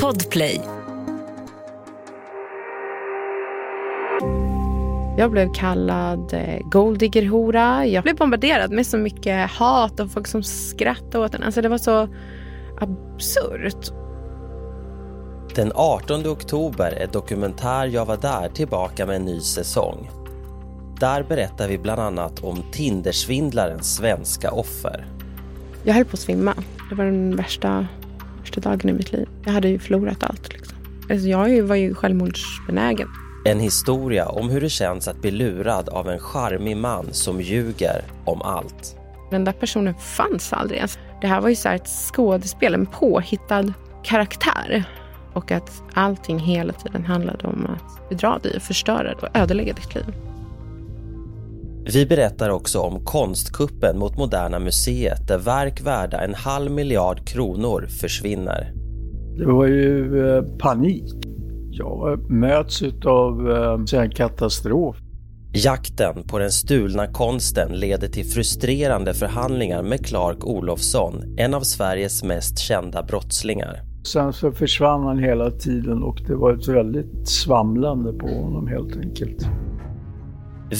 Podplay. Jag blev kallad eh, golddiggerhora. Jag blev bombarderad med så mycket hat och folk som skrattade åt den. Alltså det var så absurt. Den 18 oktober är Dokumentär Jag var där tillbaka med en ny säsong. Där berättar vi bland annat om Tindersvindlarens svenska offer. Jag höll på att svimma. Det var den värsta, värsta dagen i mitt liv. Jag hade ju förlorat allt. Liksom. Alltså jag var ju självmordsbenägen. En historia om hur det känns att bli lurad av en charmig man som ljuger om allt. Den där personen fanns aldrig ens. Det här var ju så ett skådespel, en påhittad karaktär. Och att allting hela tiden handlade om att bedra dig, förstöra och ödelägga ditt liv. Vi berättar också om konstkuppen mot Moderna Museet där verk värda en halv miljard kronor försvinner. Det var ju eh, panik. Jag möts av eh, en katastrof. Jakten på den stulna konsten leder till frustrerande förhandlingar med Clark Olofsson, en av Sveriges mest kända brottslingar. Sen så försvann han hela tiden och det var ett väldigt svamlande på honom helt enkelt.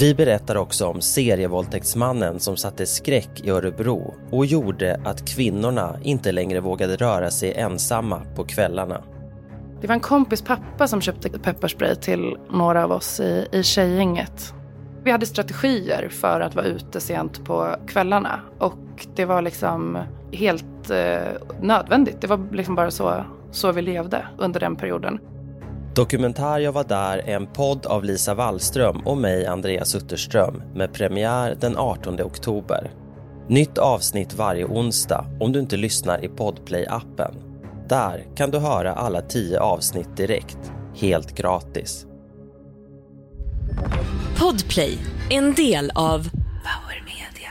Vi berättar också om serievåldtäktsmannen som satte skräck i Örebro och gjorde att kvinnorna inte längre vågade röra sig ensamma på kvällarna. Det var en kompis pappa som köpte pepparspray till några av oss i, i tjejgänget. Vi hade strategier för att vara ute sent på kvällarna och det var liksom helt eh, nödvändigt. Det var liksom bara så, så vi levde under den perioden. Dokumentär Jag var där är en podd av Lisa Wallström och mig, Andreas Utterström, med premiär den 18 oktober. Nytt avsnitt varje onsdag om du inte lyssnar i Podplay-appen. Där kan du höra alla tio avsnitt direkt, helt gratis. Podplay, en del av Power Media.